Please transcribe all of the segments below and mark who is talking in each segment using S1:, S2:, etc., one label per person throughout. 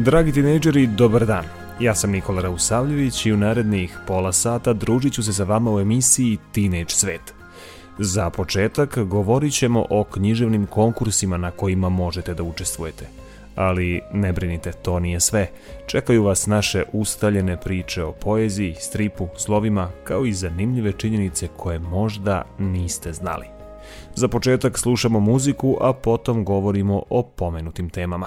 S1: Dragi tinejdžeri, dobar dan. Ja sam Nikola Rausavljević i u narednih pola sata družit ću se sa vama u emisiji Teenage Svet. Za početak govorit ćemo o književnim konkursima na kojima možete da učestvujete. Ali ne brinite, to nije sve. Čekaju vas naše ustaljene priče o poeziji, stripu, slovima, kao i zanimljive činjenice koje možda niste znali. Za početak slušamo muziku, a potom govorimo o pomenutim temama.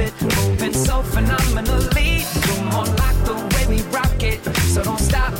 S1: outfit, moving so phenomenally. Come on, like the way we rock it. So don't stop.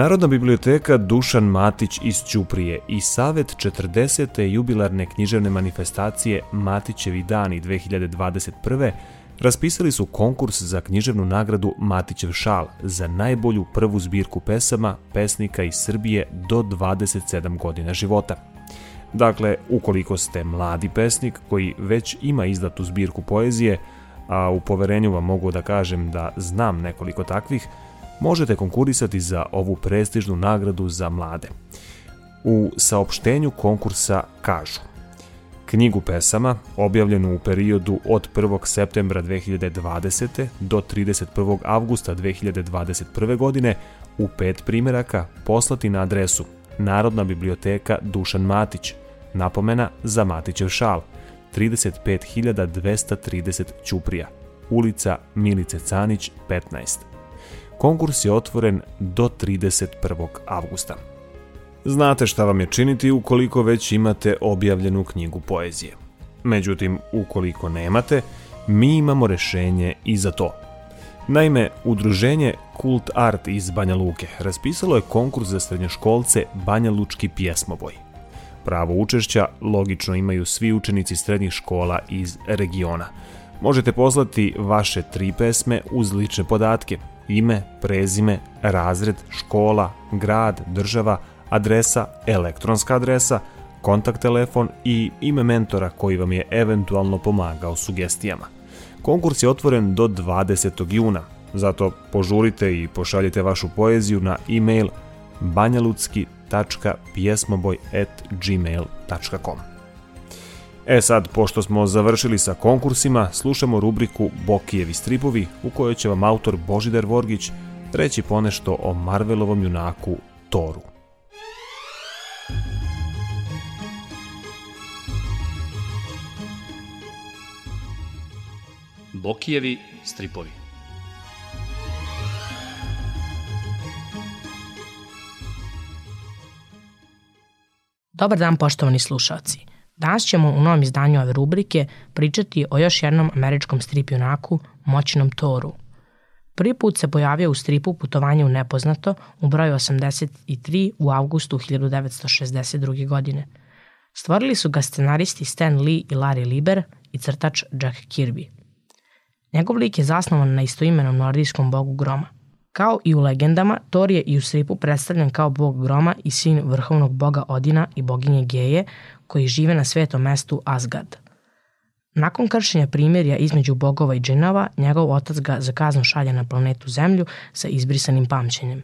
S1: Narodna biblioteka Dušan Matić iz Ćuprije i Savet 40. jubilarne književne manifestacije Matićevi dani 2021. raspisali su konkurs za književnu nagradu Matićev šal za najbolju prvu zbirku pesama pesnika iz Srbije do 27 godina života. Dakle, ukoliko ste mladi pesnik koji već ima izdatu zbirku poezije, a u poverenju vam mogu da kažem da znam nekoliko takvih, možete konkurisati za ovu prestižnu nagradu za mlade. U saopštenju konkursa kažu Knjigu pesama, objavljenu u periodu od 1. septembra 2020. do 31. avgusta 2021. godine, u pet primeraka poslati na adresu Narodna biblioteka Dušan Matić, napomena za Matićev šal, 35.230 Ćuprija, ulica Milice Canić 15. Konkurs je otvoren do 31. avgusta. Znate šta vam je činiti ukoliko već imate objavljenu knjigu poezije. Međutim, ukoliko nemate, mi imamo rešenje i za to. Naime, udruženje Kult Art iz Banja Luke raspisalo je konkurs za srednjoškolce Banja Lučki pjesmoboj. Pravo učešća logično imaju svi učenici srednjih škola iz regiona. Možete poslati vaše tri pesme uz lične podatke, ime, prezime, razred, škola, grad, država, adresa, elektronska adresa, kontakt telefon i ime mentora koji vam je eventualno pomagao sugestijama. Konkurs je otvoren do 20. juna, zato požurite i pošaljite vašu poeziju na e-mail banjaludski.pjesmoboj.gmail.com E sad, pošto smo završili sa konkursima, slušamo rubriku Bokijevi stripovi u kojoj će vam autor Božidar Vorgić reći ponešto o Marvelovom junaku Toru. Bokijevi
S2: stripovi Dobar dan poštovani slušalci. Danas ćemo u novom izdanju ove rubrike pričati o još jednom američkom strip junaku, moćnom Toru. Prvi put se pojavio u stripu Putovanje u nepoznato u broju 83 u avgustu 1962. godine. Stvorili su ga scenaristi Stan Lee i Larry Lieber i crtač Jack Kirby. Njegov lik je zasnovan na istoimenom nordijskom bogu groma – Kao i u legendama, Thor je i u stripu predstavljen kao bog groma i sin vrhovnog boga Odina i boginje Geje, koji žive na svetom mestu Asgard. Nakon kršenja primjerja između bogova i džinova, njegov otac ga za kaznu šalja na planetu Zemlju sa izbrisanim pamćenjem.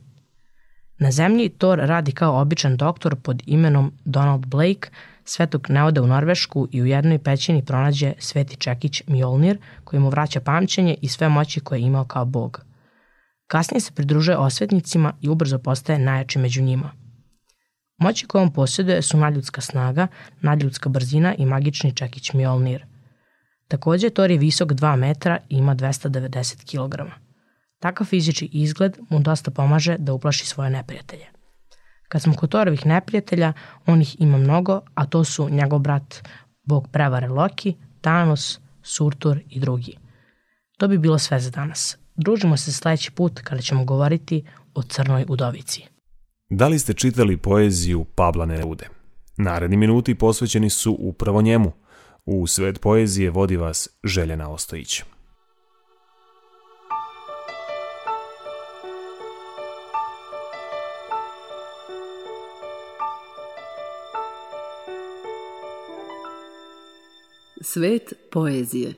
S2: Na Zemlji Thor radi kao običan doktor pod imenom Donald Blake, sve dok ne ode u Norvešku i u jednoj pećini pronađe sveti čekić Mjolnir koji mu vraća pamćenje i sve moći koje je imao kao bog – Kasnije se pridružuje osvetnicima i ubrzo postaje najjači među njima. Moći koje on posjeduje su nadljudska snaga, nadljudska brzina i magični čekić Mjolnir. Takođe, Thor je visok 2 metra i ima 290 kg. Takav fizički izgled mu dosta pomaže da uplaši svoje neprijatelje. Kad smo kod Thorovih neprijatelja, on ih ima mnogo, a to su njegov brat, bog prevare Loki, Thanos, Surtur i drugi. To bi bilo sve za danas. Družimo se sledeći put kada ćemo govoriti o Crnoj udovici.
S1: Da li ste čitali poeziju Pabla Nerude? Naredni minuti posvećeni su upravo njemu. U svet poezije vodi vas Željena Ostojić. Svet
S2: poezije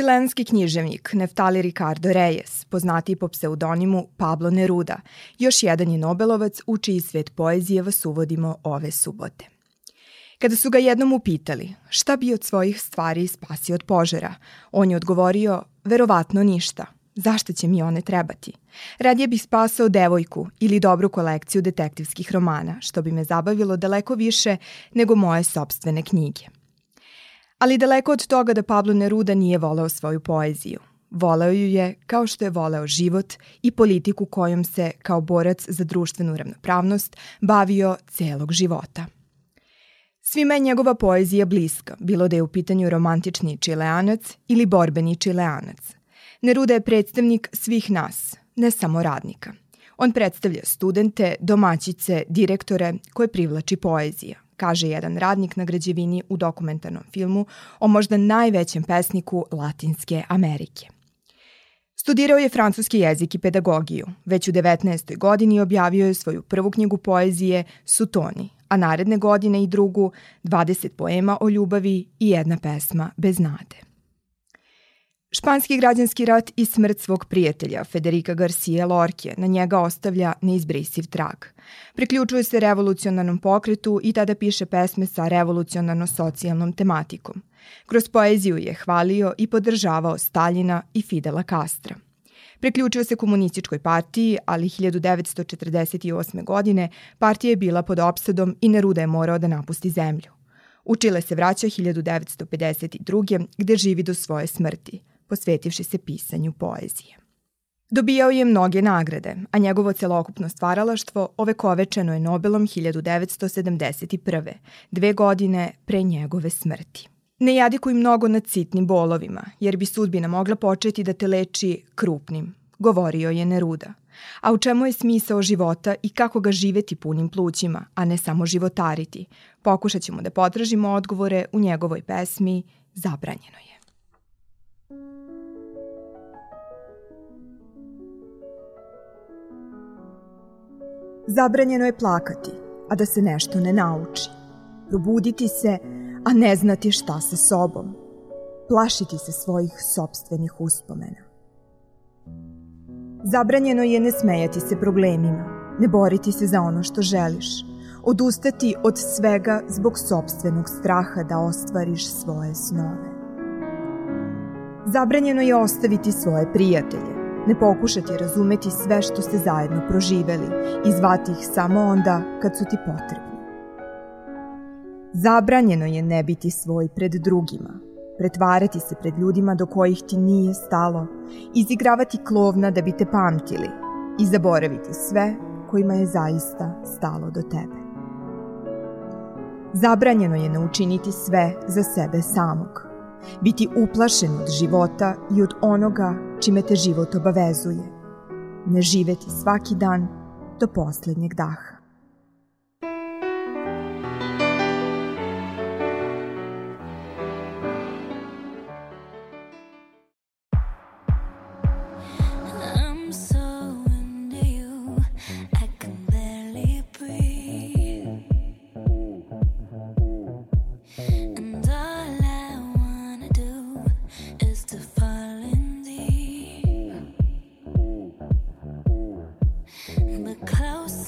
S2: Čilenski književnik Neftali Ricardo Reyes, poznati po pseudonimu Pablo Neruda, još jedan je Nobelovac u čiji svet poezije vas uvodimo ove subote. Kada su ga jednom upitali šta bi od svojih stvari spasio od požara, on je odgovorio verovatno ništa, zašto će mi one trebati? Radije bih spasao devojku ili dobru kolekciju detektivskih romana, što bi me zabavilo daleko više nego moje sobstvene knjige. Ali daleko od toga da Pablo Neruda nije voleo svoju poeziju. Voleo ju je kao što je voleo život i politiku kojom se kao borac za društvenu ravnopravnost bavio celog života. Svima je njegova poezija bliska, bilo da je u pitanju romantični čileanac ili borbeni čileanac. Neruda je predstavnik svih nas, ne samo radnika. On predstavlja studente, domaćice, direktore koje privlači poezija – kaže jedan radnik na građevini u dokumentarnom filmu o možda najvećem pesniku Latinske Amerike. Studirao je francuski jezik i pedagogiju. Već u 19. godini objavio je svoju prvu knjigu poezije Sutoni, a naredne godine i drugu 20 poema o ljubavi i jedna pesma bez nade. Španski građanski rat i smrt svog prijatelja Federica Garcia Lorke na njega ostavlja neizbrisiv trag. Priključuje se revolucionarnom pokretu i tada piše pesme sa revolucionarno-socijalnom tematikom. Kroz poeziju je hvalio i podržavao Staljina i Fidela Castra. Priključio se komunističkoj partiji, ali 1948. godine partija je bila pod opsadom i Neruda je morao da napusti zemlju. U Chile se vraća 1952. gde živi do svoje smrti – posvetivši se pisanju poezije. Dobijao je mnoge nagrade, a njegovo celokupno stvaralaštvo ovekovečeno je Nobelom 1971. dve godine pre njegove smrti. Ne jadikuj mnogo nad sitnim bolovima, jer bi sudbina mogla početi da te leči krupnim, govorio je Neruda. A u čemu je smisao života i kako ga živeti punim plućima, a ne samo životariti? Pokušat ćemo da potražimo odgovore u njegovoj pesmi Zabranjeno je. Zabranjeno je plakati, a da se nešto ne nauči. Probuditi se, a ne znati šta sa sobom. Plašiti se svojih sobstvenih uspomena. Zabranjeno je ne smejati se problemima, ne boriti se za ono što želiš, odustati od svega zbog sobstvenog straha da ostvariš svoje snove. Zabranjeno je ostaviti svoje prijatelje, ne pokušati razumeti sve što ste zajedno proživeli i zvati ih samo onda kad su ti potrebni. Zabranjeno je ne biti svoj pred drugima, pretvarati se pred ljudima do kojih ti nije stalo, izigravati klovna da bi te pamtili i zaboraviti sve kojima je zaista stalo do tebe. Zabranjeno je naučiniti sve za sebe samog – biti uplašen od života i od onoga čime te život obavezuje, ne živeti svaki dan do poslednjeg daha. and the close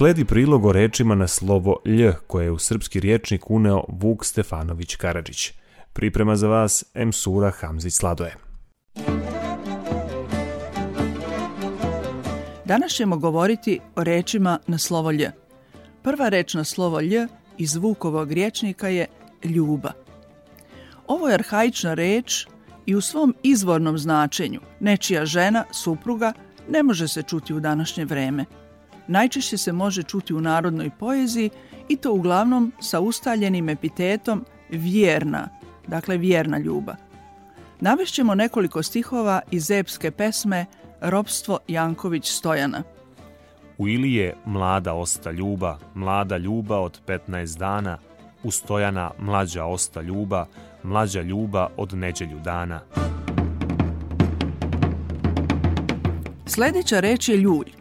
S1: Sledi prilog o rečima na slovo lj koje je u srpski riječnik uneo Vuk Stefanović Karadžić. Priprema za vas Emsura Hamzić Sladoje.
S3: Danas ćemo govoriti o rečima na slovo lj. Prva reč na slovo lj iz Vukovog riječnika je ljuba. Ovo je arhaična reč i u svom izvornom značenju nečija žena, supruga, ne može se čuti u današnje vreme – najčešće se može čuti u narodnoj poeziji i to uglavnom sa ustaljenim epitetom vjerna, dakle vjerna ljubav. Navešćemo nekoliko stihova iz epske pesme Robstvo Janković Stojana.
S4: U Ilije mlada osta ljuba, mlada ljuba od 15 dana, u Stojana mlađa osta ljuba, mlađa ljuba od neđelju dana.
S3: Sledeća reč je ljulj.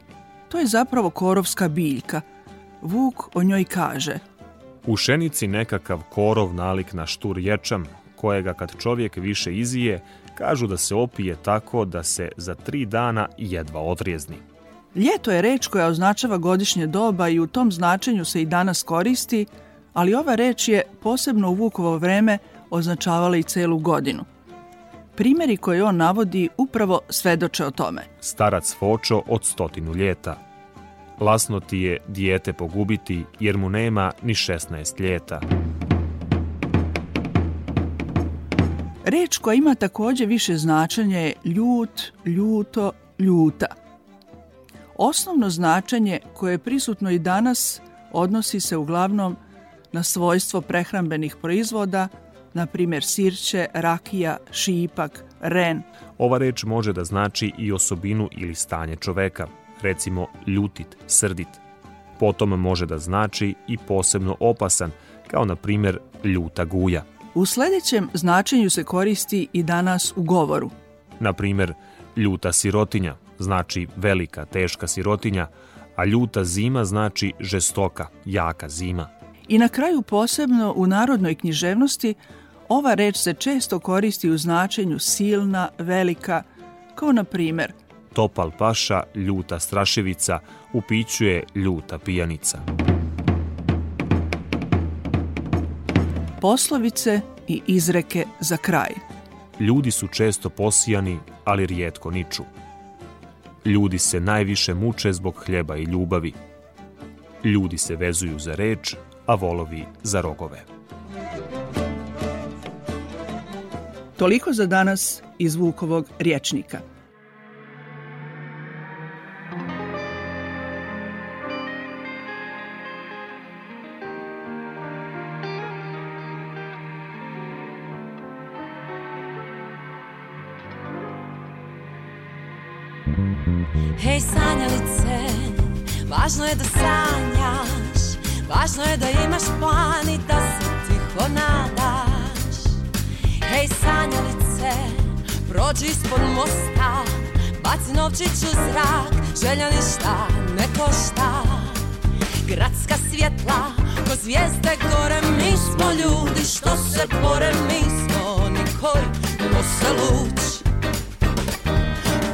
S3: To je zapravo korovska biljka. Vuk o njoj kaže.
S4: U šenici nekakav korov nalik na štur ječam, kojega kad čovjek više izije, kažu da se opije tako da se za tri dana jedva odrijezni.
S3: Ljeto je reč koja označava godišnje doba i u tom značenju se i danas koristi, ali ova reč je posebno u Vukovo vreme označavala i celu godinu. Primeri koje on navodi upravo svedoče o tome.
S4: Starac Fočo od stotinu ljeta. Lasno ti je dijete pogubiti jer mu nema ni 16 ljeta.
S3: Reč koja ima takođe više značenja je ljut, ljuto, ljuta. Osnovno značenje koje je prisutno i danas odnosi se uglavnom na svojstvo prehrambenih proizvoda – na primjer sirće, rakija, šipak, ren.
S4: Ova reč može da znači i osobinu ili stanje čoveka, recimo ljutit, srdit. Potom može da znači i posebno opasan, kao na primjer ljuta guja.
S3: U sledećem značenju se koristi i danas u govoru.
S4: Na primjer, ljuta sirotinja znači velika, teška sirotinja, a ljuta zima znači žestoka, jaka zima.
S3: I na kraju posebno u narodnoj književnosti Ova reč se često koristi u značenju silna, velika, kao na primer
S4: Topal paša, ljuta straševica, u piću je ljuta pijanica.
S3: Poslovice i izreke za kraj.
S4: Ljudi su često posijani, ali rijetko niču. Ljudi se najviše muče zbog hljeba i ljubavi. Ljudi se vezuju za reč, a volovi za rogove.
S3: Toliko za danas iz Vukovog rječnika. prođi ispod mosta Baci novčić u zrak, želja ništa ne košta Gradska svjetla, ko zvijezde gore Mi smo ljudi što se bore
S5: Mi smo nikoj, ko se luč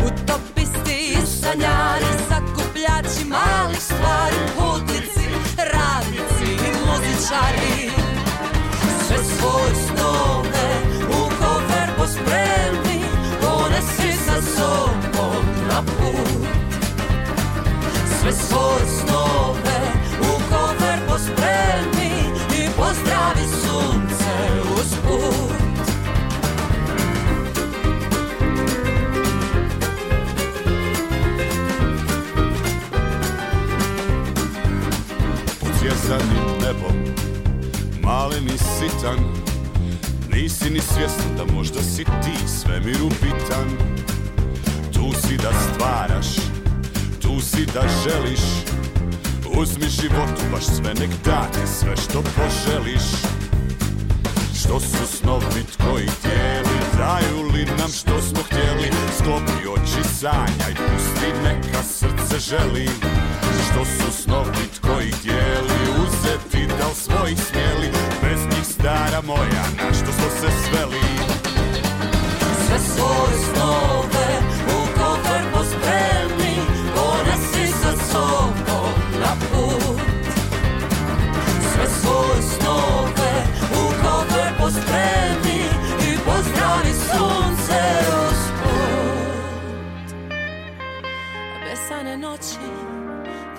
S5: Utopisti i sanjari Zakupljači malih stvari Putnici, radnici i muzičari Sve svoj snov sobom na put Sve svoje snove u kofer pospremi I pozdravi sunce uz put Zvezanim nebom Malen i sitan Nisi ni svjesna da možda si ti svemiru bitan Tu si da stvaraš, tu si da želiš Uzmi život, baš sve, nek da ti sve što poželiš Što su snovi tvoji tijeli, traju li nam što smo htjeli Sklopi oči sanjaj, pusti neka srce želi Što su snovi tvoji tijeli, uzeti da li svojih smjeli Bez njih stara moja, na što smo se sveli Sve svoje snove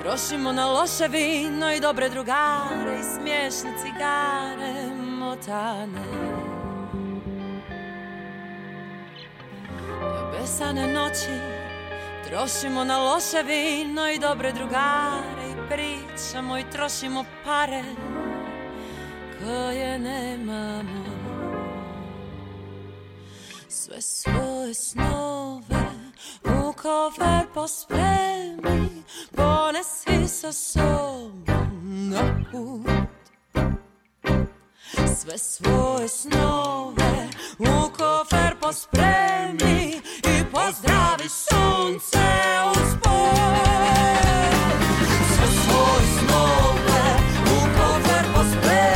S6: Trošimo na loše vino i dobre drugare I smiješne cigare motane Besane noći Trošimo na loše vino i dobre drugare I pričamo i trošimo pare Koje nemamo Sve svoje snove u kofer pospremi sa sobom na put Sve svoje snove u kofer pospremi I pozdravi sunce uz Sve svoje snove u kofer pospremi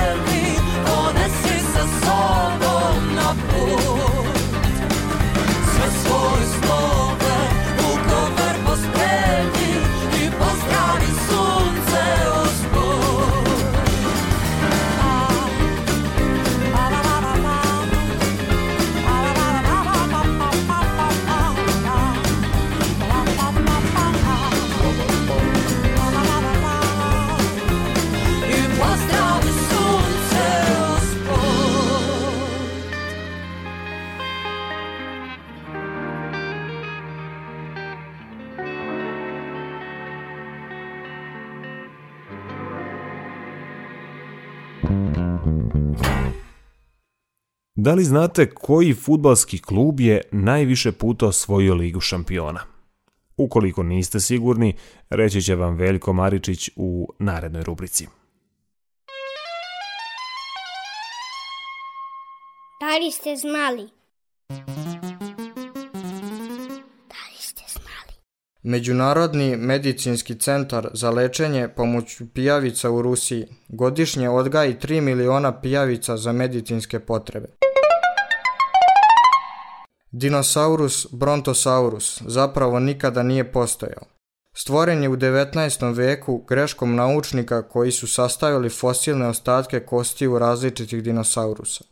S1: Da li znate koji futbalski klub je najviše puta osvojio Ligu šampiona? Ukoliko niste sigurni, reći će vam Veljko Maričić u narednoj rubrici.
S7: Da li ste znali?
S8: Da li ste znali? Međunarodni medicinski centar za lečenje pomoću pijavica u Rusiji godišnje odgaji 3 miliona pijavica za medicinske potrebe. Dinosaurus Brontosaurus zapravo nikada nije postojao. Stvoren je u 19. veku greškom naučnika koji su sastavili fosilne ostatke kostiju različitih dinosaurusa.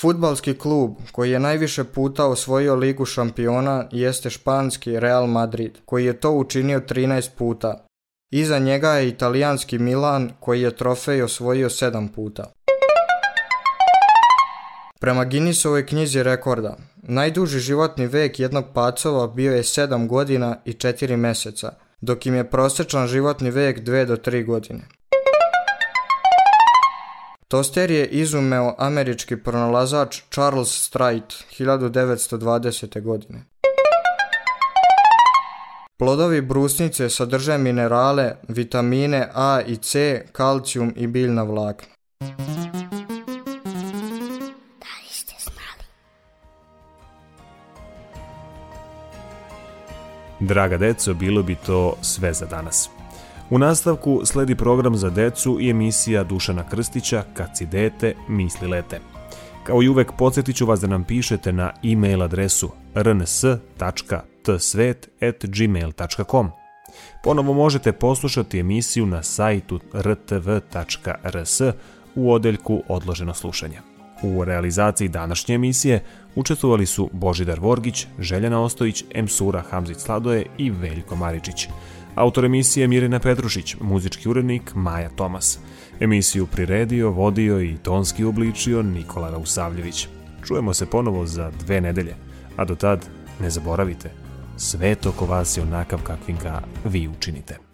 S8: Futbalski klub koji je najviše puta osvojio ligu šampiona jeste španski Real Madrid, koji je to učinio 13 puta. Iza njega je italijanski Milan koji je trofej osvojio 7 puta. Prema Guinnessovoj knjizi rekorda, najduži životni vek jednog pacova bio je 7 godina i 4 meseca, dok im je prosečan životni vek 2 do 3 godine. Toster je izumeo američki pronalazač Charles Strite 1920. godine. Plodovi brusnice sadrže minerale, vitamine A i C, kalcijum i biljna vlakna.
S1: Draga deco, bilo bi to sve za danas. U nastavku sledi program za decu i emisija Dušana Krstića Kad si dete, misli lete. Kao i uvek, podsjetit ću vas da nam pišete na e-mail adresu rns.tsvet.gmail.com Ponovo možete poslušati emisiju na sajtu rtv.rs u odeljku Odloženo slušanje. U realizaciji današnje emisije učestvovali su Božidar Vorgić, Željana Ostojić, Emsura Hamzic Sladoje i Veljko Maričić. Autor emisije Mirina Petrušić, muzički urednik Maja Tomas. Emisiju priredio, vodio i tonski obličio Nikola Rausavljević. Čujemo se ponovo za dve nedelje, a do tad ne zaboravite, svet oko vas je onakav kakvim ga vi učinite.